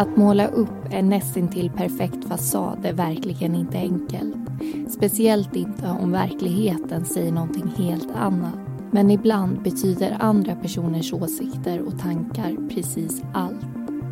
Att måla upp en nästintill perfekt fasad är verkligen inte enkelt. Speciellt inte om verkligheten säger någonting helt annat. Men ibland betyder andra personers åsikter och tankar precis allt.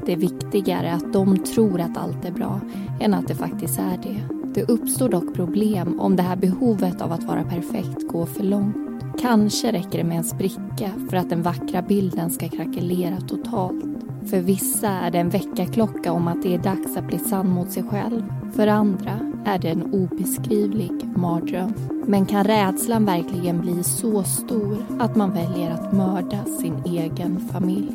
Det är viktigare att de tror att allt är bra än att det faktiskt är det. Det uppstår dock problem om det här behovet av att vara perfekt går för långt. Kanske räcker det med en spricka för att den vackra bilden ska krackelera totalt. För vissa är det en väckarklocka om att det är dags att bli sann mot sig själv. För andra är det en obeskrivlig mardröm. Men kan rädslan verkligen bli så stor att man väljer att mörda sin egen familj?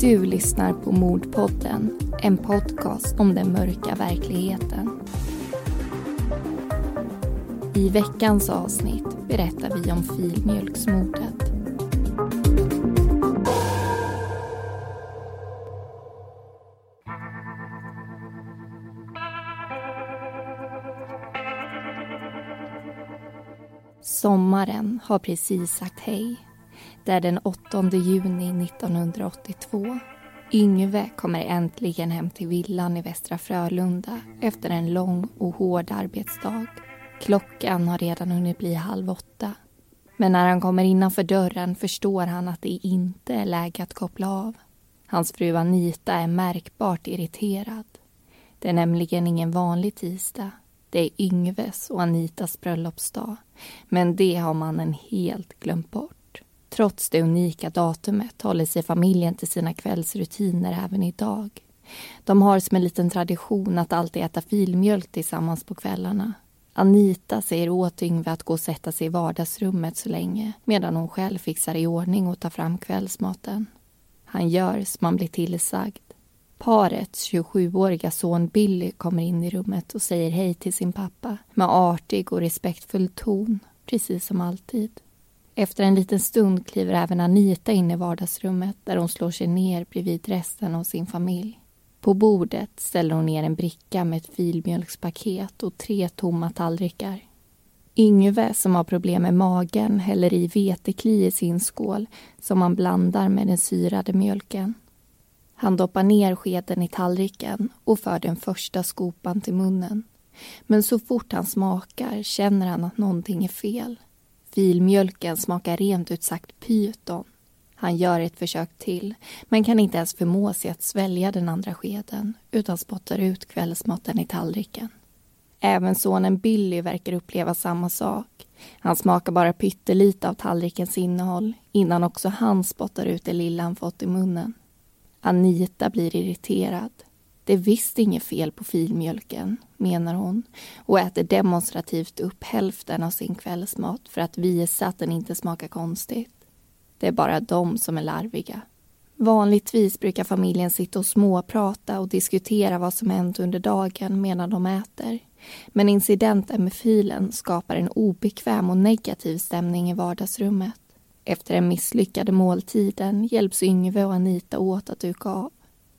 Du lyssnar på Mordpodden, en podcast om den mörka verkligheten. I veckans avsnitt berättar vi om filmjölksmordet. Sommaren har precis sagt hej. Det är den 8 juni 1982. Yngve kommer äntligen hem till villan i Västra Frölunda efter en lång och hård arbetsdag. Klockan har redan hunnit bli halv åtta. Men när han kommer innanför dörren förstår han att det inte är läge att koppla av. Hans fru Anita är märkbart irriterad. Det är nämligen ingen vanlig tisdag. Det är Yngves och Anitas bröllopsdag. Men det har mannen helt glömt bort. Trots det unika datumet håller sig familjen till sina kvällsrutiner även idag. De har som en liten tradition att alltid äta filmjölk tillsammans på kvällarna. Anita säger åt Yngve att gå och sätta sig i vardagsrummet så länge medan hon själv fixar i ordning och tar fram kvällsmaten. Han gör som han blir tillsagd. Parets 27-åriga son Billy kommer in i rummet och säger hej till sin pappa med artig och respektfull ton, precis som alltid. Efter en liten stund kliver även Anita in i vardagsrummet där hon slår sig ner bredvid resten av sin familj. På bordet ställer hon ner en bricka med ett filmjölkspaket och tre tomma tallrikar. Yngve, som har problem med magen, häller i vetekli i sin skål som han blandar med den syrade mjölken. Han doppar ner skeden i tallriken och för den första skopan till munnen. Men så fort han smakar känner han att någonting är fel. Filmjölken smakar rent ut sagt pyton. Han gör ett försök till, men kan inte ens förmå sig att svälja den andra skeden utan spottar ut kvällsmaten i tallriken. Även sonen Billy verkar uppleva samma sak. Han smakar bara pyttelite av tallrikens innehåll innan också han spottar ut det lilla han fått i munnen. Anita blir irriterad. Det är visst inget fel på filmjölken, menar hon och äter demonstrativt upp hälften av sin kvällsmat för att visa att den inte smakar konstigt. Det är bara de som är larviga. Vanligtvis brukar familjen sitta och småprata och diskutera vad som hänt under dagen medan de äter. Men incidenten med filen skapar en obekväm och negativ stämning i vardagsrummet. Efter den misslyckade måltiden hjälps Yngve och Anita åt att duka av.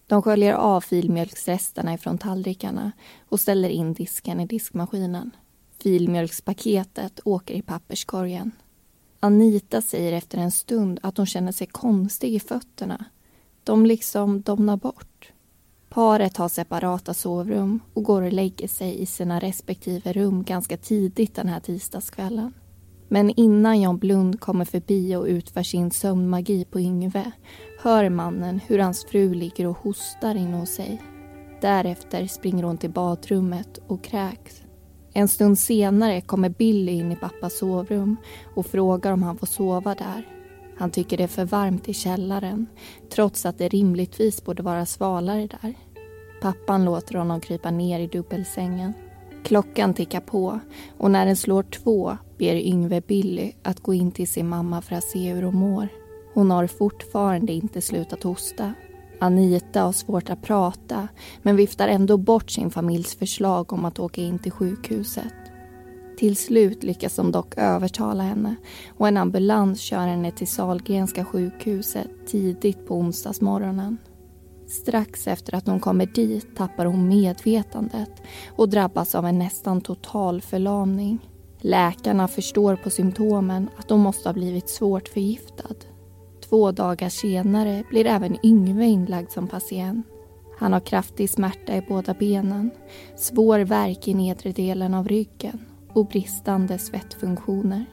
De sköljer av filmjölksresterna ifrån tallrikarna och ställer in disken i diskmaskinen. Filmjölkspaketet åker i papperskorgen. Anita säger efter en stund att hon känner sig konstig i fötterna. De liksom domnar bort. Paret har separata sovrum och går och lägger sig i sina respektive rum ganska tidigt den här tisdagskvällen. Men innan Jan Blund kommer förbi och utför sin sömnmagi på Yngve hör mannen hur hans fru ligger och hostar inne hos sig. Därefter springer hon till badrummet och kräks. En stund senare kommer Billy in i pappas sovrum och frågar om han får sova där. Han tycker det är för varmt i källaren trots att det rimligtvis borde vara svalare där. Pappan låter honom krypa ner i dubbelsängen. Klockan tickar på och när den slår två ber Yngve Billy att gå in till sin mamma för att se hur hon mår. Hon har fortfarande inte slutat hosta. Anita har svårt att prata men viftar ändå bort sin familjs förslag om att åka in till sjukhuset. Till slut lyckas de dock övertala henne och en ambulans kör henne till Salgrenska sjukhuset tidigt på onsdagsmorgonen. Strax efter att hon kommer dit tappar hon medvetandet och drabbas av en nästan total förlamning. Läkarna förstår på symptomen att hon måste ha blivit svårt förgiftad. Två dagar senare blir även Yngve inlagd som patient. Han har kraftig smärta i båda benen, svår värk i nedre delen av ryggen och bristande svettfunktioner.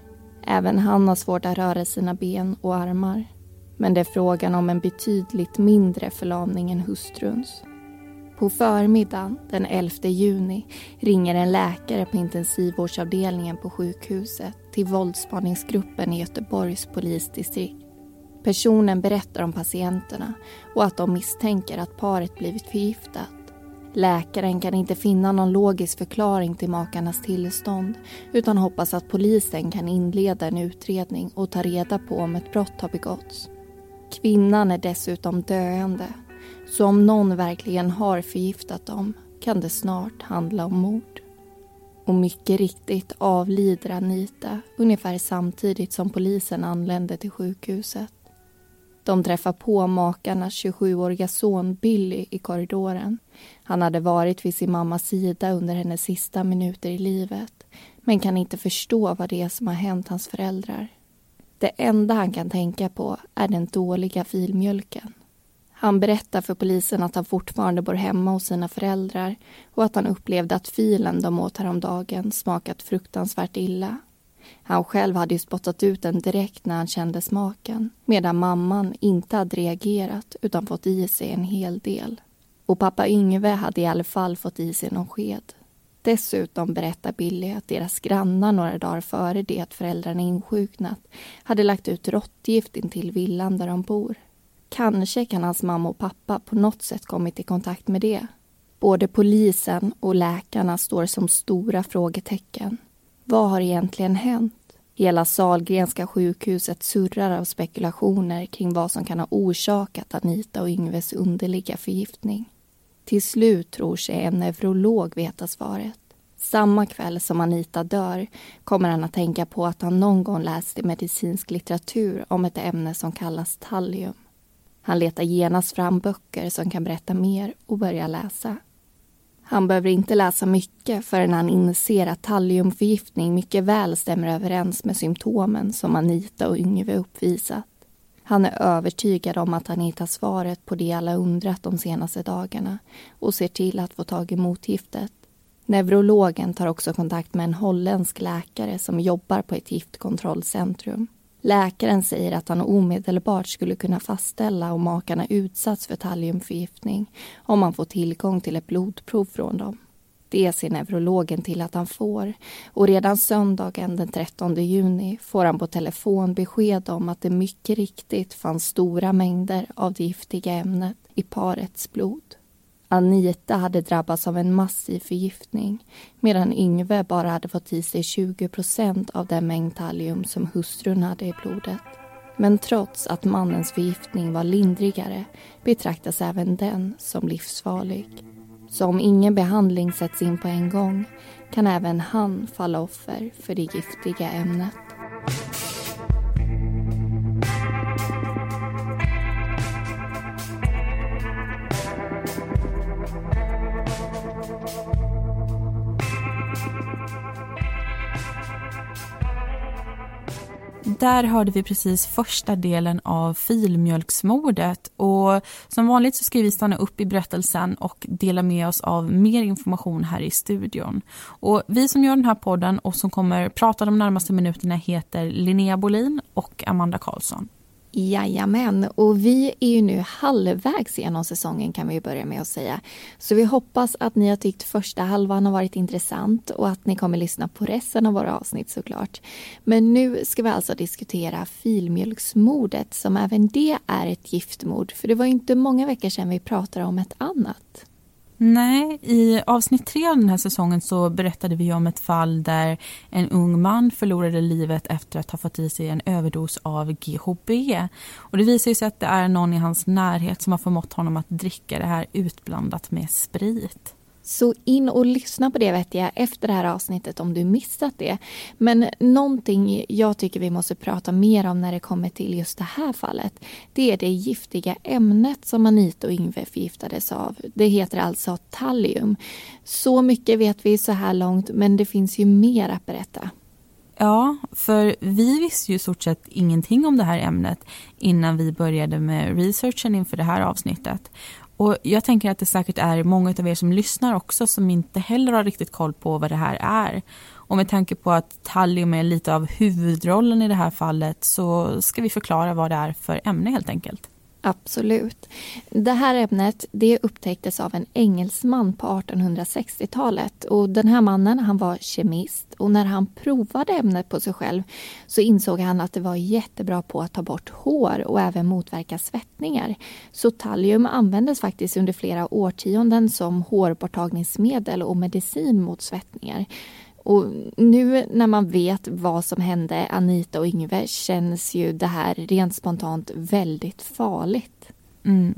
Även han har svårt att röra sina ben och armar. Men det är frågan om en betydligt mindre förlamning än hustruns. På förmiddagen den 11 juni ringer en läkare på intensivvårdsavdelningen på sjukhuset till våldsspaningsgruppen i Göteborgs polisdistrikt. Personen berättar om patienterna och att de misstänker att paret blivit förgiftat. Läkaren kan inte finna någon logisk förklaring till makarnas tillstånd utan hoppas att polisen kan inleda en utredning och ta reda på om ett brott har begåtts. Kvinnan är dessutom döende så om någon verkligen har förgiftat dem kan det snart handla om mord. Och mycket riktigt avlider Anita ungefär samtidigt som polisen anländer till sjukhuset. De träffar på makarnas 27-åriga son Billy i korridoren. Han hade varit vid sin mammas sida under hennes sista minuter i livet men kan inte förstå vad det är som har hänt hans föräldrar. Det enda han kan tänka på är den dåliga filmjölken. Han berättar för polisen att han fortfarande bor hemma hos sina föräldrar och att han upplevde att filen de åt häromdagen smakat fruktansvärt illa. Han själv hade ju spottat ut den direkt när han kände smaken medan mamman inte hade reagerat utan fått i sig en hel del. Och pappa Yngve hade i alla fall fått i sig någon sked. Dessutom berättar Billy att deras grannar några dagar före det att föräldrarna insjuknat hade lagt ut råttgift intill villan där de bor. Kanske kan hans mamma och pappa på något sätt kommit i kontakt med det. Både polisen och läkarna står som stora frågetecken. Vad har egentligen hänt? Hela Salgrenska sjukhuset surrar av spekulationer kring vad som kan ha orsakat Anita och Yngves underliga förgiftning. Till slut tror sig en neurolog veta svaret. Samma kväll som Anita dör kommer han att tänka på att han någon gång läst i medicinsk litteratur om ett ämne som kallas tallium. Han letar genast fram böcker som kan berätta mer och börjar läsa. Han behöver inte läsa mycket förrän han inser att talliumförgiftning mycket väl stämmer överens med symptomen som Anita och Yngve uppvisat. Han är övertygad om att han hittar svaret på det alla undrat de senaste dagarna och ser till att få tag i motgiftet. Neurologen tar också kontakt med en holländsk läkare som jobbar på ett giftkontrollcentrum. Läkaren säger att han omedelbart skulle kunna fastställa om makarna utsatts för talliumförgiftning om han får tillgång till ett blodprov från dem. Det ser neurologen till att han får och redan söndagen den 13 juni får han på telefon besked om att det mycket riktigt fanns stora mängder av det giftiga ämnet i parets blod. Anita hade drabbats av en massiv förgiftning medan Yngve bara hade fått i sig 20% av den mängd tallium som hustrun hade i blodet. Men trots att mannens förgiftning var lindrigare betraktas även den som livsfarlig. Så om ingen behandling sätts in på en gång kan även han falla offer för det giftiga ämnet. Där hörde vi precis första delen av filmjölksmordet och som vanligt så ska vi stanna upp i berättelsen och dela med oss av mer information här i studion. Och vi som gör den här podden och som kommer prata de närmaste minuterna heter Linnea Bolin och Amanda Karlsson. Jajamän, och vi är ju nu halvvägs genom säsongen kan vi börja med att säga. Så vi hoppas att ni har tyckt första halvan har varit intressant och att ni kommer lyssna på resten av våra avsnitt såklart. Men nu ska vi alltså diskutera filmjölksmordet som även det är ett giftmord. För det var inte många veckor sedan vi pratade om ett annat. Nej, i avsnitt tre av den här säsongen så berättade vi om ett fall där en ung man förlorade livet efter att ha fått i sig en överdos av GHB. Och det visar sig att det är någon i hans närhet som har förmått honom att dricka det här utblandat med sprit. Så in och lyssna på det vet jag efter det här avsnittet om du missat det. Men någonting jag tycker vi måste prata mer om när det kommer till just det här fallet. Det är det giftiga ämnet som Anita och Yngve förgiftades av. Det heter alltså tallium. Så mycket vet vi så här långt men det finns ju mer att berätta. Ja, för vi visste ju i stort sett ingenting om det här ämnet innan vi började med researchen inför det här avsnittet. Och jag tänker att det säkert är många av er som lyssnar också som inte heller har riktigt koll på vad det här är. Och med tanke på att Tallium är lite av huvudrollen i det här fallet så ska vi förklara vad det är för ämne helt enkelt. Absolut. Det här ämnet det upptäcktes av en engelsman på 1860-talet. Och Den här mannen han var kemist och när han provade ämnet på sig själv så insåg han att det var jättebra på att ta bort hår och även motverka svettningar. Så tallium användes faktiskt under flera årtionden som hårborttagningsmedel och medicin mot svettningar. Och nu när man vet vad som hände Anita och Yngve känns ju det här rent spontant väldigt farligt. Mm.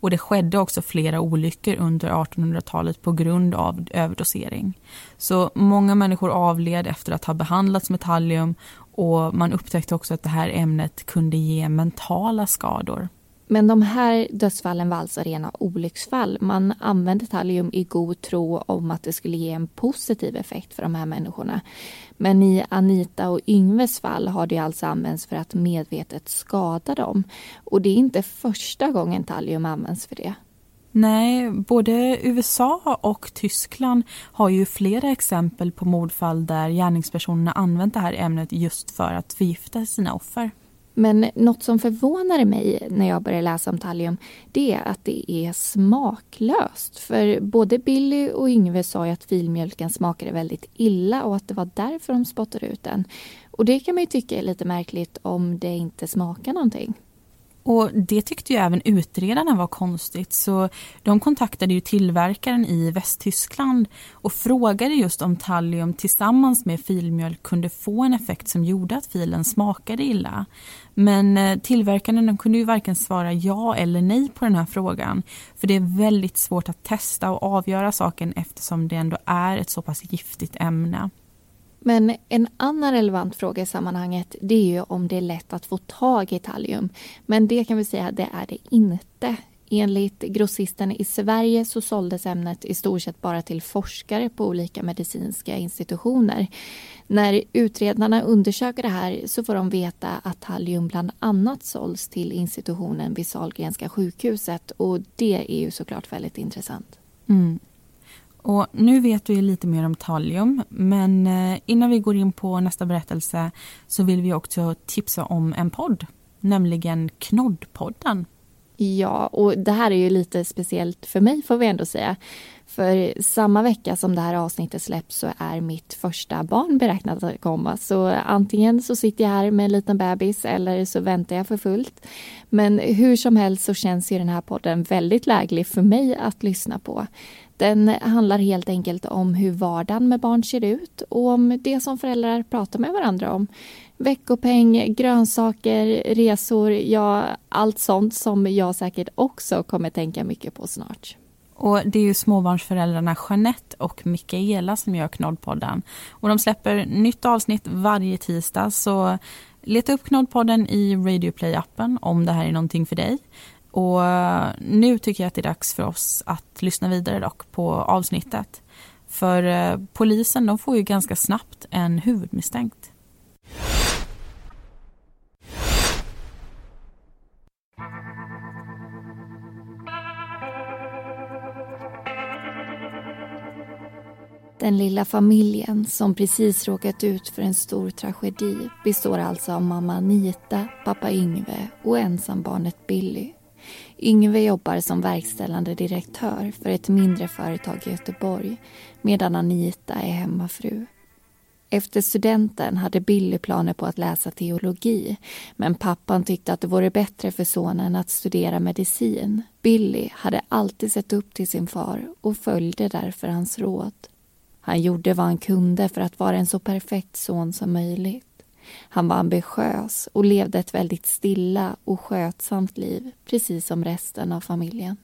Och det skedde också flera olyckor under 1800-talet på grund av överdosering. Så många människor avled efter att ha behandlats med tallium och man upptäckte också att det här ämnet kunde ge mentala skador. Men de här dödsfallen var alltså rena olycksfall. Man använde tallium i god tro om att det skulle ge en positiv effekt för de här människorna. Men i Anita och Yngves fall har det alltså använts för att medvetet skada dem. Och det är inte första gången tallium används för det. Nej, både USA och Tyskland har ju flera exempel på mordfall där gärningspersonerna använt det här ämnet just för att förgifta sina offer. Men något som förvånade mig när jag började läsa om tallium det är att det är smaklöst. För både Billy och Yngve sa ju att filmjölken smakade väldigt illa och att det var därför de spottade ut den. Och det kan man ju tycka är lite märkligt om det inte smakar någonting. Och Det tyckte ju även utredarna var konstigt så de kontaktade ju tillverkaren i Västtyskland och frågade just om tallium tillsammans med filmjölk kunde få en effekt som gjorde att filen smakade illa. Men eh, tillverkaren de kunde ju varken svara ja eller nej på den här frågan för det är väldigt svårt att testa och avgöra saken eftersom det ändå är ett så pass giftigt ämne. Men en annan relevant fråga i sammanhanget det är ju om det är lätt att få tag i tallium. Men det kan vi säga, det är det inte. Enligt grossisten i Sverige så såldes ämnet i stort sett bara till forskare på olika medicinska institutioner. När utredarna undersöker det här så får de veta att tallium bland annat sålts till institutionen vid Sahlgrenska sjukhuset och det är ju såklart väldigt intressant. Mm. Och nu vet vi lite mer om Talium, men eh, innan vi går in på nästa berättelse så vill vi också tipsa om en podd, nämligen Knoddpodden. Ja, och det här är ju lite speciellt för mig får vi ändå säga. För samma vecka som det här avsnittet släpps så är mitt första barn beräknat att komma. Så antingen så sitter jag här med en liten bebis eller så väntar jag för fullt. Men hur som helst så känns ju den här podden väldigt läglig för mig att lyssna på. Den handlar helt enkelt om hur vardagen med barn ser ut och om det som föräldrar pratar med varandra om. Veckopeng, grönsaker, resor, ja allt sånt som jag säkert också kommer tänka mycket på snart. Och Det är ju småbarnsföräldrarna Jeanette och Mikaela som gör Knoddpodden. Och de släpper nytt avsnitt varje tisdag så leta upp Knoddpodden i Radioplay-appen om det här är någonting för dig. Och eh, nu tycker jag att det är dags för oss att lyssna vidare dock på avsnittet. För eh, polisen de får ju ganska snabbt en huvudmisstänkt. Den lilla familjen som precis råkat ut för en stor tragedi består alltså av mamma Anita, pappa Yngve och ensambarnet Billy. Yngve jobbar som verkställande direktör för ett mindre företag i Göteborg medan Anita är hemmafru. Efter studenten hade Billy planer på att läsa teologi men pappan tyckte att det vore bättre för sonen att studera medicin. Billy hade alltid sett upp till sin far och följde därför hans råd. Han gjorde vad han kunde för att vara en så perfekt son som möjligt. Han var ambitiös och levde ett väldigt stilla och skötsamt liv, precis som resten av familjen.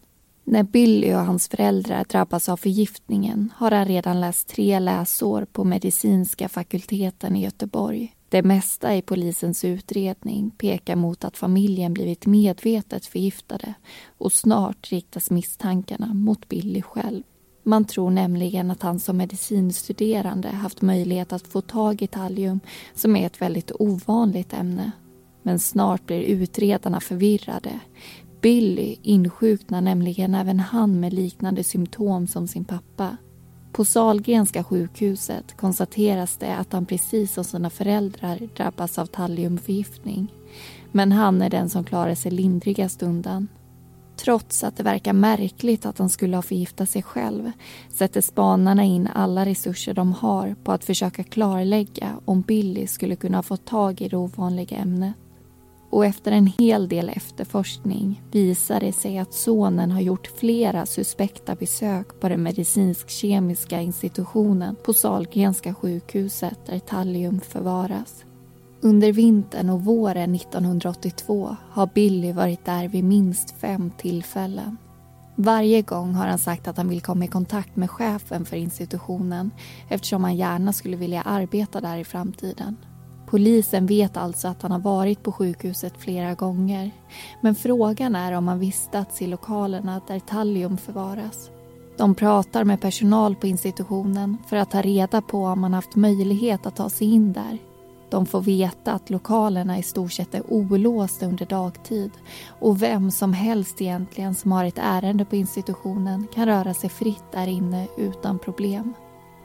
När Billy och hans föräldrar drabbas av förgiftningen har han redan läst tre läsår på medicinska fakulteten i Göteborg. Det mesta i polisens utredning pekar mot att familjen blivit medvetet förgiftade och snart riktas misstankarna mot Billy själv. Man tror nämligen att han som medicinstuderande haft möjlighet att få tag i tallium som är ett väldigt ovanligt ämne. Men snart blir utredarna förvirrade. Billy insjuknar nämligen även han med liknande symptom som sin pappa. På Salgrenska sjukhuset konstateras det att han precis som sina föräldrar drabbas av talliumförgiftning. Men han är den som klarar sig lindrigast undan. Trots att det verkar märkligt att han skulle ha förgiftat sig själv sätter spanarna in alla resurser de har på att försöka klarlägga om Billy skulle kunna få tag i det ovanliga ämnet. Och efter en hel del efterforskning visar det sig att sonen har gjort flera suspekta besök på den medicinsk-kemiska institutionen på Salgrenska sjukhuset där tallium förvaras. Under vintern och våren 1982 har Billy varit där vid minst fem tillfällen. Varje gång har han sagt att han vill komma i kontakt med chefen för institutionen eftersom han gärna skulle vilja arbeta där i framtiden. Polisen vet alltså att han har varit på sjukhuset flera gånger men frågan är om han vistats i lokalerna där tallium förvaras. De pratar med personal på institutionen för att ta reda på om han haft möjlighet att ta sig in där de får veta att lokalerna i stort sett är olåsta under dagtid och vem som helst egentligen som har ett ärende på institutionen kan röra sig fritt där inne utan problem.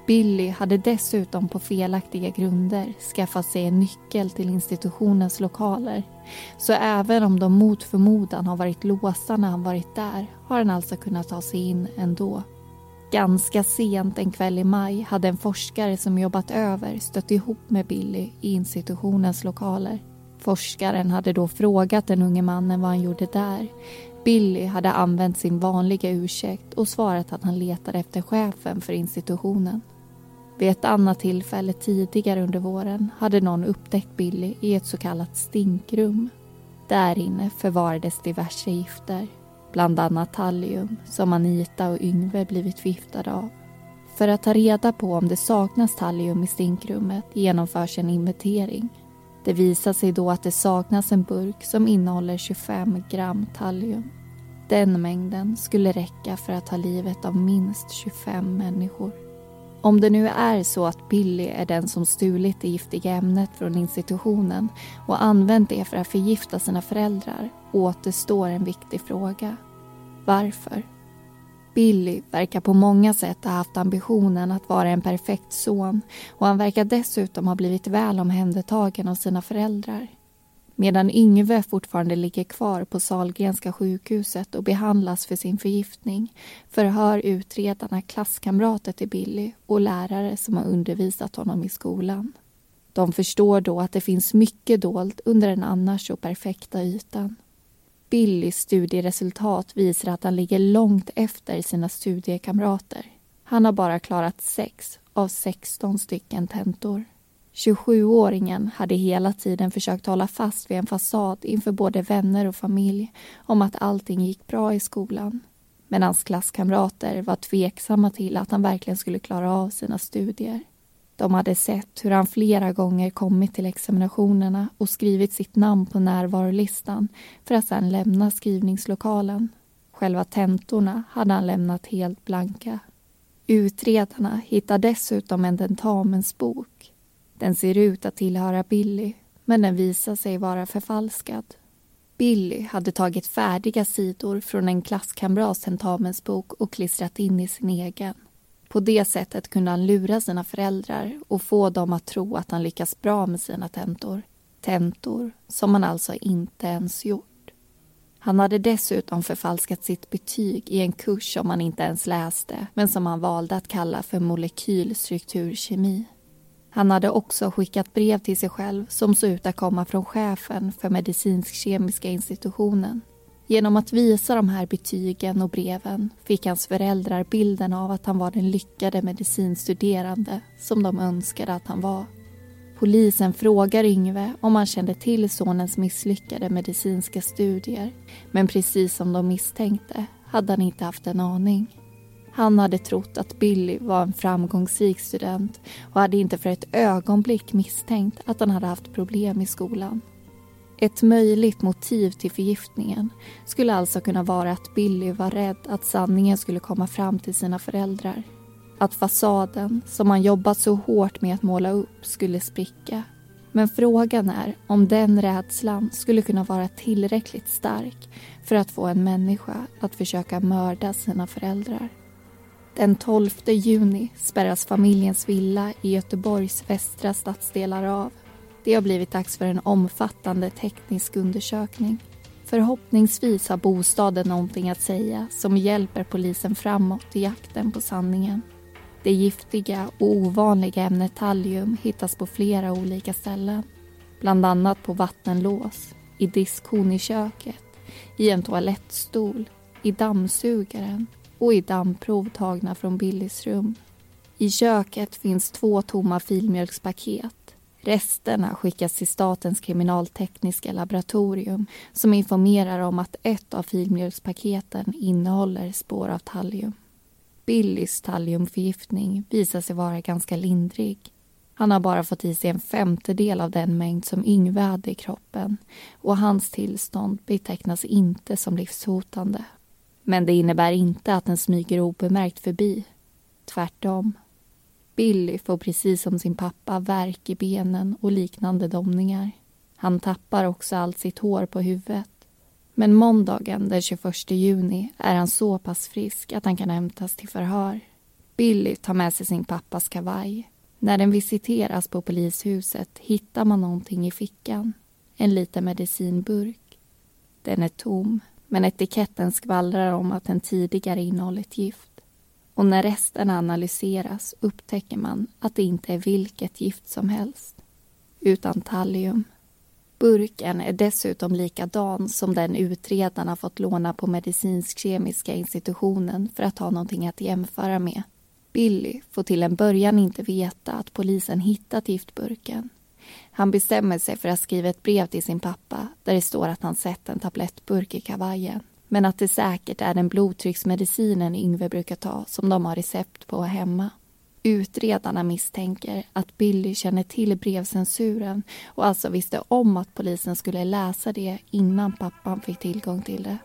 Billy hade dessutom på felaktiga grunder skaffat sig en nyckel till institutionens lokaler. Så även om de mot förmodan har varit låsta när han varit där har han alltså kunnat ta sig in ändå. Ganska sent en kväll i maj hade en forskare som jobbat över stött ihop med Billy i institutionens lokaler. Forskaren hade då frågat den unge mannen vad han gjorde där. Billy hade använt sin vanliga ursäkt och svarat att han letade efter chefen för institutionen. Vid ett annat tillfälle tidigare under våren hade någon upptäckt Billy i ett så kallat stinkrum. Där inne förvarades diverse gifter bland annat tallium som Anita och Yngve blivit förgiftade av. För att ta reda på om det saknas tallium i stinkrummet genomförs en inventering. Det visar sig då att det saknas en burk som innehåller 25 gram tallium. Den mängden skulle räcka för att ta livet av minst 25 människor. Om det nu är så att Billy är den som stulit det giftiga ämnet från institutionen och använt det för att förgifta sina föräldrar återstår en viktig fråga. Varför? Billy verkar på många sätt ha haft ambitionen att vara en perfekt son och han verkar dessutom ha blivit väl omhändertagen av sina föräldrar. Medan Yngve fortfarande ligger kvar på Salgrenska sjukhuset och behandlas för sin förgiftning förhör utredarna klasskamrater till Billy och lärare som har undervisat honom i skolan. De förstår då att det finns mycket dolt under den annars så perfekta ytan. Billys studieresultat visar att han ligger långt efter sina studiekamrater. Han har bara klarat sex av 16 stycken tentor. 27-åringen hade hela tiden försökt hålla fast vid en fasad inför både vänner och familj om att allting gick bra i skolan. Men hans klasskamrater var tveksamma till att han verkligen skulle klara av sina studier. De hade sett hur han flera gånger kommit till examinationerna och skrivit sitt namn på närvarolistan för att sedan lämna skrivningslokalen. Själva tentorna hade han lämnat helt blanka. Utredarna hittar dessutom en tentamensbok. Den ser ut att tillhöra Billy, men den visar sig vara förfalskad. Billy hade tagit färdiga sidor från en klasskamrats tentamensbok och klistrat in i sin egen. På det sättet kunde han lura sina föräldrar och få dem att tro att han lyckas bra med sina tentor. Tentor som han alltså inte ens gjort. Han hade dessutom förfalskat sitt betyg i en kurs som han inte ens läste men som han valde att kalla för molekylstrukturkemi. Han hade också skickat brev till sig själv som såg ut att komma från chefen för medicinsk-kemiska institutionen Genom att visa de här betygen och breven fick hans föräldrar bilden av att han var den lyckade medicinstuderande som de önskade att han var. Polisen frågar Yngve om han kände till sonens misslyckade medicinska studier men precis som de misstänkte hade han inte haft en aning. Han hade trott att Billy var en framgångsrik student och hade inte för ett ögonblick misstänkt att han hade haft problem i skolan. Ett möjligt motiv till förgiftningen skulle alltså kunna vara att Billy var rädd att sanningen skulle komma fram till sina föräldrar. Att fasaden, som han jobbat så hårt med att måla upp, skulle spricka. Men frågan är om den rädslan skulle kunna vara tillräckligt stark för att få en människa att försöka mörda sina föräldrar. Den 12 juni spärras familjens villa i Göteborgs västra stadsdelar av. Det har blivit dags för en omfattande teknisk undersökning. Förhoppningsvis har bostaden någonting att säga som hjälper polisen framåt i jakten på sanningen. Det giftiga och ovanliga ämnet tallium hittas på flera olika ställen. Bland annat på vattenlås, i diskhon i köket, i en toalettstol, i dammsugaren och i dammprov tagna från Billys rum. I köket finns två tomma filmjölkspaket. Resterna skickas till Statens kriminaltekniska laboratorium som informerar om att ett av filmjölkspaketen innehåller spår av tallium. Billys talliumförgiftning visar sig vara ganska lindrig. Han har bara fått i sig en femtedel av den mängd som Yngve hade i kroppen och hans tillstånd betecknas inte som livshotande. Men det innebär inte att den smyger obemärkt förbi. Tvärtom. Billy får precis som sin pappa värk i benen och liknande domningar. Han tappar också allt sitt hår på huvudet. Men måndagen den 21 juni är han så pass frisk att han kan hämtas till förhör. Billy tar med sig sin pappas kavaj. När den visiteras på polishuset hittar man någonting i fickan. En liten medicinburk. Den är tom men etiketten skvallrar om att den tidigare innehållit gift. Och när resten analyseras upptäcker man att det inte är vilket gift som helst, utan tallium. Burken är dessutom likadan som den utredarna fått låna på medicinsk-kemiska institutionen för att ha någonting att jämföra med. Billy får till en början inte veta att polisen hittat giftburken han bestämmer sig för att skriva ett brev till sin pappa där det står att han sett en tablettburk i kavajen. Men att det säkert är den blodtrycksmedicinen Yngve brukar ta som de har recept på hemma. Utredarna misstänker att Billy känner till brevcensuren och alltså visste om att polisen skulle läsa det innan pappan fick tillgång till det.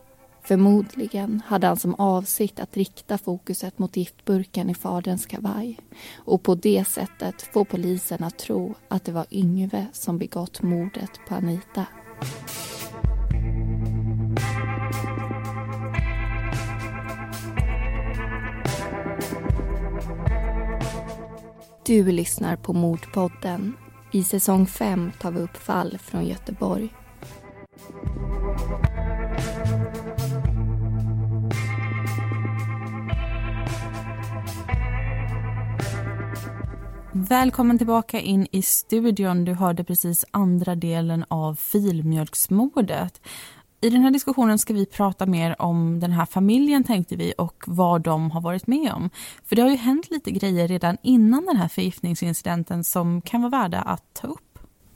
Förmodligen hade han som avsikt att rikta fokuset mot giftburken i faderns kavaj och på det sättet få polisen att tro att det var Yngve som begått mordet på Anita. Du lyssnar på Mordpodden. I säsong 5 tar vi upp fall från Göteborg. Välkommen tillbaka in i studion. Du hörde precis andra delen av filmjölksmordet. I den här diskussionen ska vi prata mer om den här familjen tänkte vi och vad de har varit med om. För det har ju hänt lite grejer redan innan den här förgiftningsincidenten som kan vara värda att ta upp.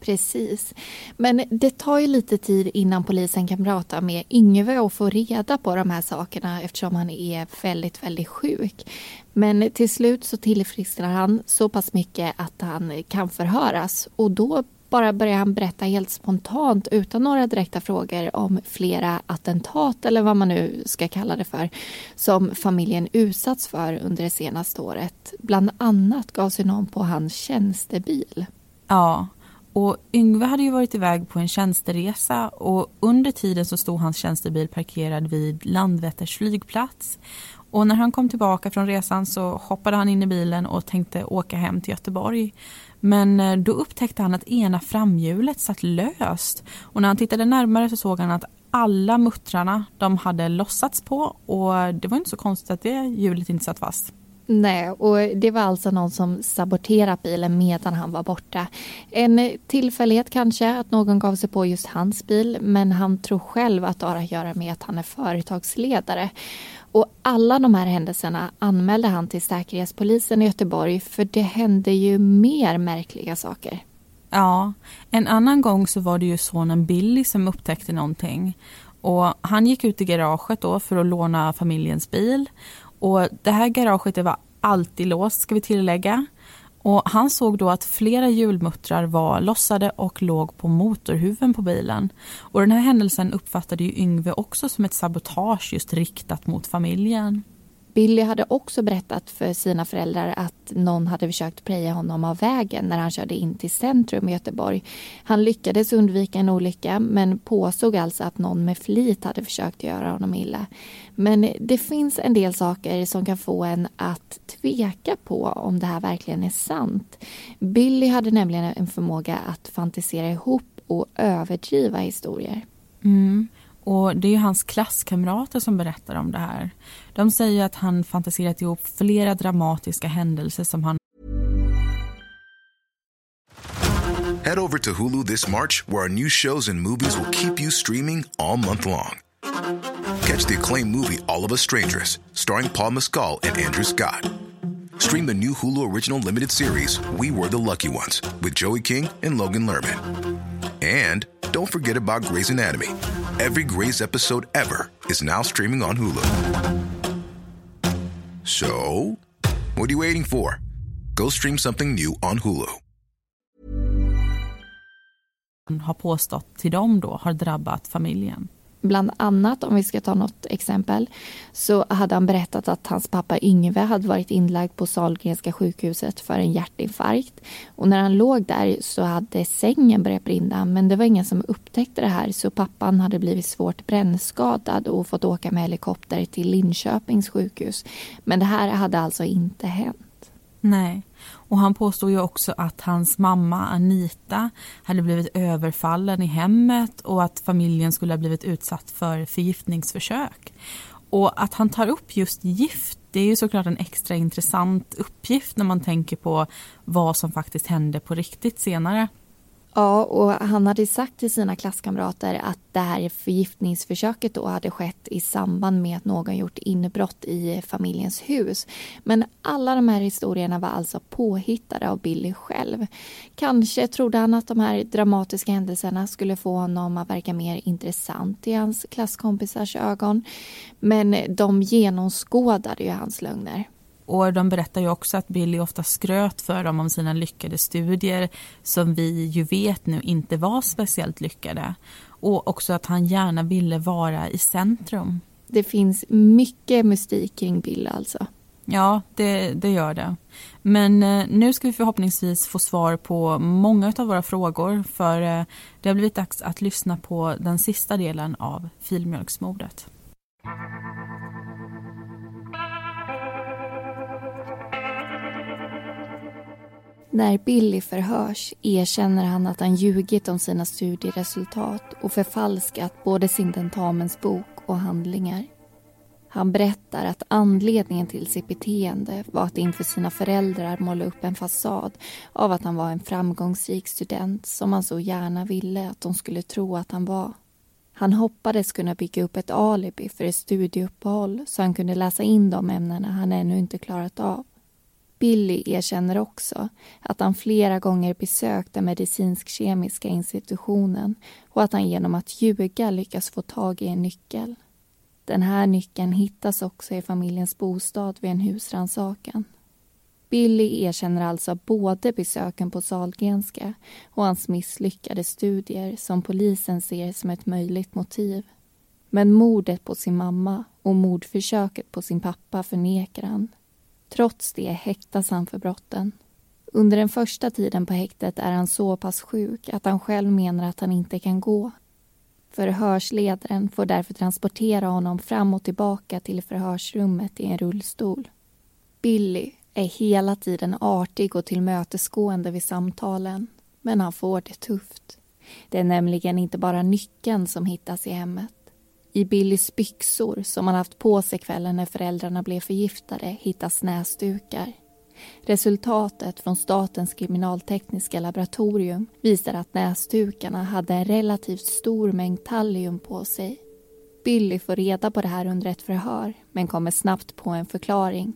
Precis. Men det tar ju lite tid innan polisen kan prata med Yngve och få reda på de här sakerna eftersom han är väldigt, väldigt sjuk. Men till slut så tillfrisknar han så pass mycket att han kan förhöras och då bara börjar han berätta helt spontant utan några direkta frågor om flera attentat eller vad man nu ska kalla det för som familjen utsatts för under det senaste året. Bland annat gav sig någon på hans tjänstebil. Ja, och Yngve hade ju varit iväg på en tjänsteresa och under tiden så stod hans tjänstebil parkerad vid Landvetters flygplats. Och när han kom tillbaka från resan så hoppade han in i bilen och tänkte åka hem till Göteborg. Men eh, då upptäckte han att ena framhjulet satt löst och när han tittade närmare så såg han att alla muttrarna de hade lossats på och det var inte så konstigt att det hjulet inte satt fast. Nej, och det var alltså någon som saboterat bilen medan han var borta. En tillfällighet kanske att någon gav sig på just hans bil men han tror själv att det har att göra med att han är företagsledare. Och alla de här händelserna anmälde han till Säkerhetspolisen i Göteborg för det hände ju mer märkliga saker. Ja, en annan gång så var det ju sonen Billy som upptäckte någonting. Och han gick ut i garaget då för att låna familjens bil och det här garaget det var alltid låst ska vi tillägga. Och han såg då att flera hjulmuttrar var lossade och låg på motorhuven på bilen. Och den här händelsen uppfattade ju Yngve också som ett sabotage just riktat mot familjen. Billy hade också berättat för sina föräldrar att någon hade försökt preja honom av vägen när han körde in till centrum i Göteborg. Han lyckades undvika en olycka men påstod alltså att någon med flit hade försökt göra honom illa. Men det finns en del saker som kan få en att tveka på om det här verkligen är sant. Billy hade nämligen en förmåga att fantisera ihop och överdriva historier. Mm. Och Det är hans klasskamrater som berättar om det här. De säger att han fantiserat ihop flera dramatiska händelser som han... Head over to Hulu this March where our new shows and movies will keep you streaming all month long. Catch the acclaimed movie All of us strangers starring Paul Mescal and Andrew Scott. Stream the new Hulu original limited series We were the lucky ones with Joey King and Logan Lerman. And don't forget about Grey's Anatomy. Every Grey's episode ever is now streaming on Hulu. So, what are you waiting for? Go stream something new on Hulu. har påstått till dem då har drabbat familjen. Bland annat, om vi ska ta något exempel, så hade han berättat att hans pappa Yngve hade varit inlagd på Sahlgrenska sjukhuset för en hjärtinfarkt. Och när han låg där så hade sängen börjat brinna men det var ingen som upptäckte det här så pappan hade blivit svårt brännskadad och fått åka med helikopter till Linköpings sjukhus. Men det här hade alltså inte hänt. Nej. Och han påstod ju också att hans mamma Anita hade blivit överfallen i hemmet och att familjen skulle ha blivit utsatt för förgiftningsförsök. Och att han tar upp just gift det är ju såklart en extra intressant uppgift när man tänker på vad som faktiskt hände på riktigt senare. Ja, och han hade sagt till sina klasskamrater att det här förgiftningsförsöket då hade skett i samband med att någon gjort inbrott i familjens hus. Men alla de här historierna var alltså påhittade av Billy själv. Kanske trodde han att de här dramatiska händelserna skulle få honom att verka mer intressant i hans klasskompisars ögon. Men de genomskådade ju hans lögner. Och de berättar ju också att Billy ofta skröt för dem om sina lyckade studier som vi ju vet nu inte var speciellt lyckade. Och också att han gärna ville vara i centrum. Det finns mycket mystik kring Billy alltså. Ja, det, det gör det. Men eh, nu ska vi förhoppningsvis få svar på många av våra frågor för eh, det har blivit dags att lyssna på den sista delen av filmjölksmordet. När Billy förhörs erkänner han att han ljugit om sina studieresultat och förfalskat både sin tentamensbok och handlingar. Han berättar att anledningen till sitt beteende var att inför sina föräldrar måla upp en fasad av att han var en framgångsrik student som han så gärna ville att de skulle tro att han var. Han hoppades kunna bygga upp ett alibi för ett studieuppehåll så han kunde läsa in de ämnena han ännu inte klarat av. Billy erkänner också att han flera gånger besökt den medicinsk-kemiska institutionen och att han genom att ljuga lyckas få tag i en nyckel. Den här nyckeln hittas också i familjens bostad vid en husrannsakan. Billy erkänner alltså både besöken på Sahlgrenska och hans misslyckade studier som polisen ser som ett möjligt motiv. Men mordet på sin mamma och mordförsöket på sin pappa förnekar han Trots det häktas han för brotten. Under den första tiden på häktet är han så pass sjuk att han själv menar att han inte kan gå. Förhörsledaren får därför transportera honom fram och tillbaka till förhörsrummet i en rullstol. Billy är hela tiden artig och tillmötesgående vid samtalen, men han får det tufft. Det är nämligen inte bara nyckeln som hittas i hemmet. I Billys byxor som han haft på sig kvällen när föräldrarna blev förgiftade hittas näsdukar. Resultatet från Statens kriminaltekniska laboratorium visar att näsdukarna hade en relativt stor mängd tallium på sig. Billy får reda på det här under ett förhör men kommer snabbt på en förklaring.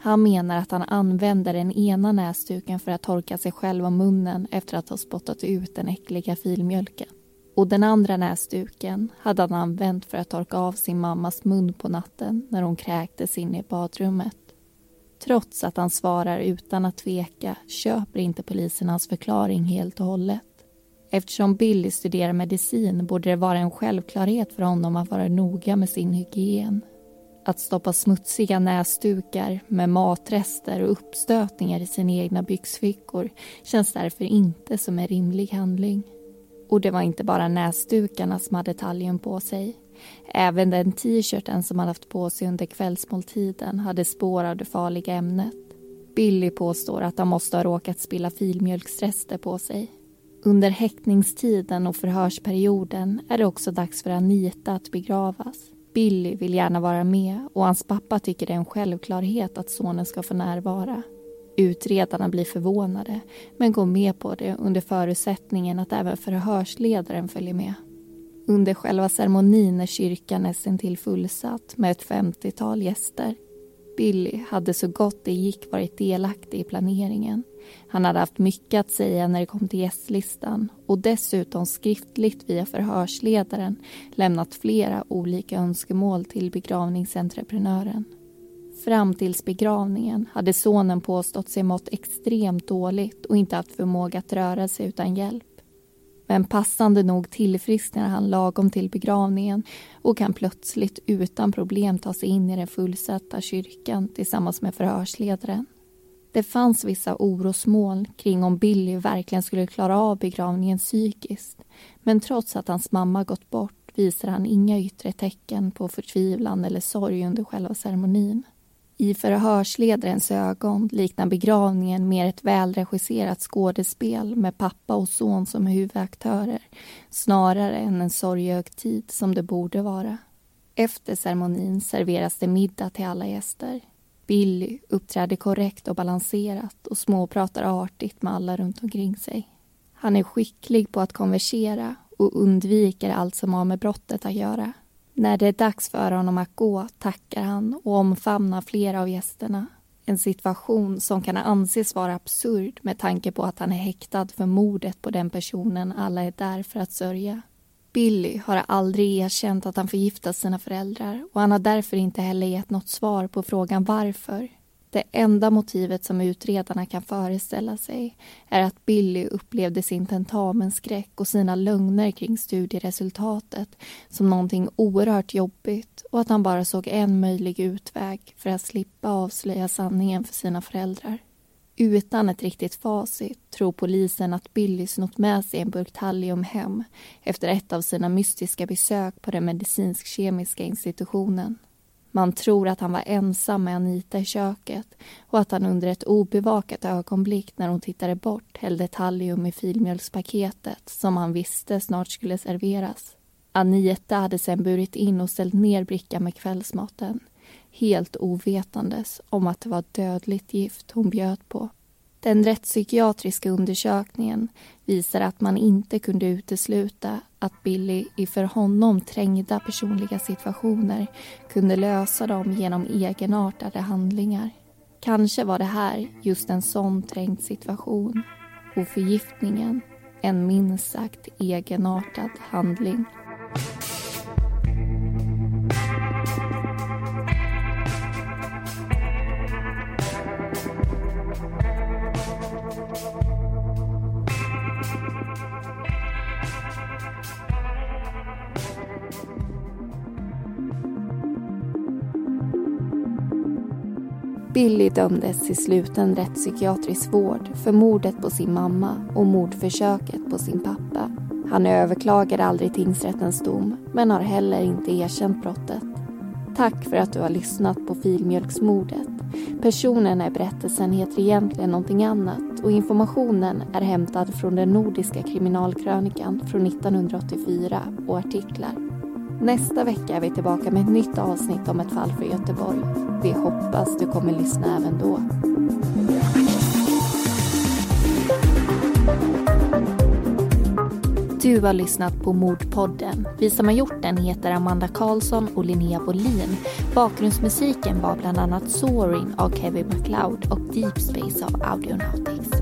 Han menar att han använder den ena näsduken för att torka sig själv om munnen efter att ha spottat ut den äckliga filmjölken och den andra näsduken hade han använt för att torka av sin mammas mun på natten när hon kräktes inne i badrummet. Trots att han svarar utan att tveka köper inte polisen hans förklaring helt och hållet. Eftersom Billy studerar medicin borde det vara en självklarhet för honom att vara noga med sin hygien. Att stoppa smutsiga näsdukar med matrester och uppstötningar i sina egna byxfickor känns därför inte som en rimlig handling. Och det var inte bara näsdukarna som hade talgen på sig. Även den t-shirten som han haft på sig under kvällsmåltiden hade spår av det farliga ämnet. Billy påstår att han måste ha råkat spilla filmjölksrester på sig. Under häktningstiden och förhörsperioden är det också dags för Anita att begravas. Billy vill gärna vara med och hans pappa tycker det är en självklarhet att sonen ska få närvara. Utredarna blir förvånade men går med på det under förutsättningen att även förhörsledaren följer med. Under själva ceremonin är kyrkan nästintill fullsatt med ett 50-tal gäster. Billy hade så gott det gick varit delaktig i planeringen. Han hade haft mycket att säga när det kom till gästlistan och dessutom skriftligt via förhörsledaren lämnat flera olika önskemål till begravningsentreprenören. Fram tills begravningen hade sonen påstått sig mått extremt dåligt och inte haft förmåga att röra sig utan hjälp. Men passande nog tillfrisknar han lagom till begravningen och kan plötsligt utan problem ta sig in i den fullsatta kyrkan tillsammans med förhörsledaren. Det fanns vissa orosmoln kring om Billy verkligen skulle klara av begravningen psykiskt. Men trots att hans mamma gått bort visar han inga yttre tecken på förtvivlan eller sorg under själva ceremonin. I förhörsledarens ögon liknar begravningen mer ett välregisserat skådespel med pappa och son som huvudaktörer snarare än en sorgehögtid som det borde vara. Efter ceremonin serveras det middag till alla gäster. Billy uppträder korrekt och balanserat och småpratar artigt med alla runt omkring sig. Han är skicklig på att konversera och undviker allt som har med brottet att göra. När det är dags för honom att gå tackar han och omfamnar flera av gästerna. En situation som kan anses vara absurd med tanke på att han är häktad för mordet på den personen alla är där för att sörja. Billy har aldrig erkänt att han förgiftat sina föräldrar och han har därför inte heller gett något svar på frågan varför. Det enda motivet som utredarna kan föreställa sig är att Billy upplevde sin tentamensskräck och sina lögner kring studieresultatet som någonting oerhört jobbigt och att han bara såg en möjlig utväg för att slippa avslöja sanningen för sina föräldrar. Utan ett riktigt facit tror polisen att Billy snott med sig en burk Thallium hem efter ett av sina mystiska besök på den medicinsk-kemiska institutionen. Man tror att han var ensam med Anita i köket och att han under ett obevakat ögonblick när hon tittade bort hällde Tallium i filmjölkspaketet som han visste snart skulle serveras. Anita hade sen burit in och ställt ner brickan med kvällsmaten helt ovetandes om att det var dödligt gift hon bjöd på. Den rättspsykiatriska undersökningen visar att man inte kunde utesluta att Billy i för honom trängda personliga situationer kunde lösa dem genom egenartade handlingar. Kanske var det här just en sån trängd situation och förgiftningen en minst sagt egenartad handling. Billy dömdes till sluten rättspsykiatrisk vård för mordet på sin mamma och mordförsöket på sin pappa. Han överklagade aldrig tingsrättens dom men har heller inte erkänt brottet. Tack för att du har lyssnat på filmjölksmordet. Personerna i berättelsen heter egentligen någonting annat och informationen är hämtad från den nordiska kriminalkrönikan från 1984 och artiklar. Nästa vecka är vi tillbaka med ett nytt avsnitt om ett fall för Göteborg. Vi hoppas du kommer lyssna även då. Du har lyssnat på Mordpodden. Vi som har gjort den heter Amanda Karlsson och Linnea Bolin. Bakgrundsmusiken var bland annat Soaring av Kevin MacLeod och Deep Space av Audionautics.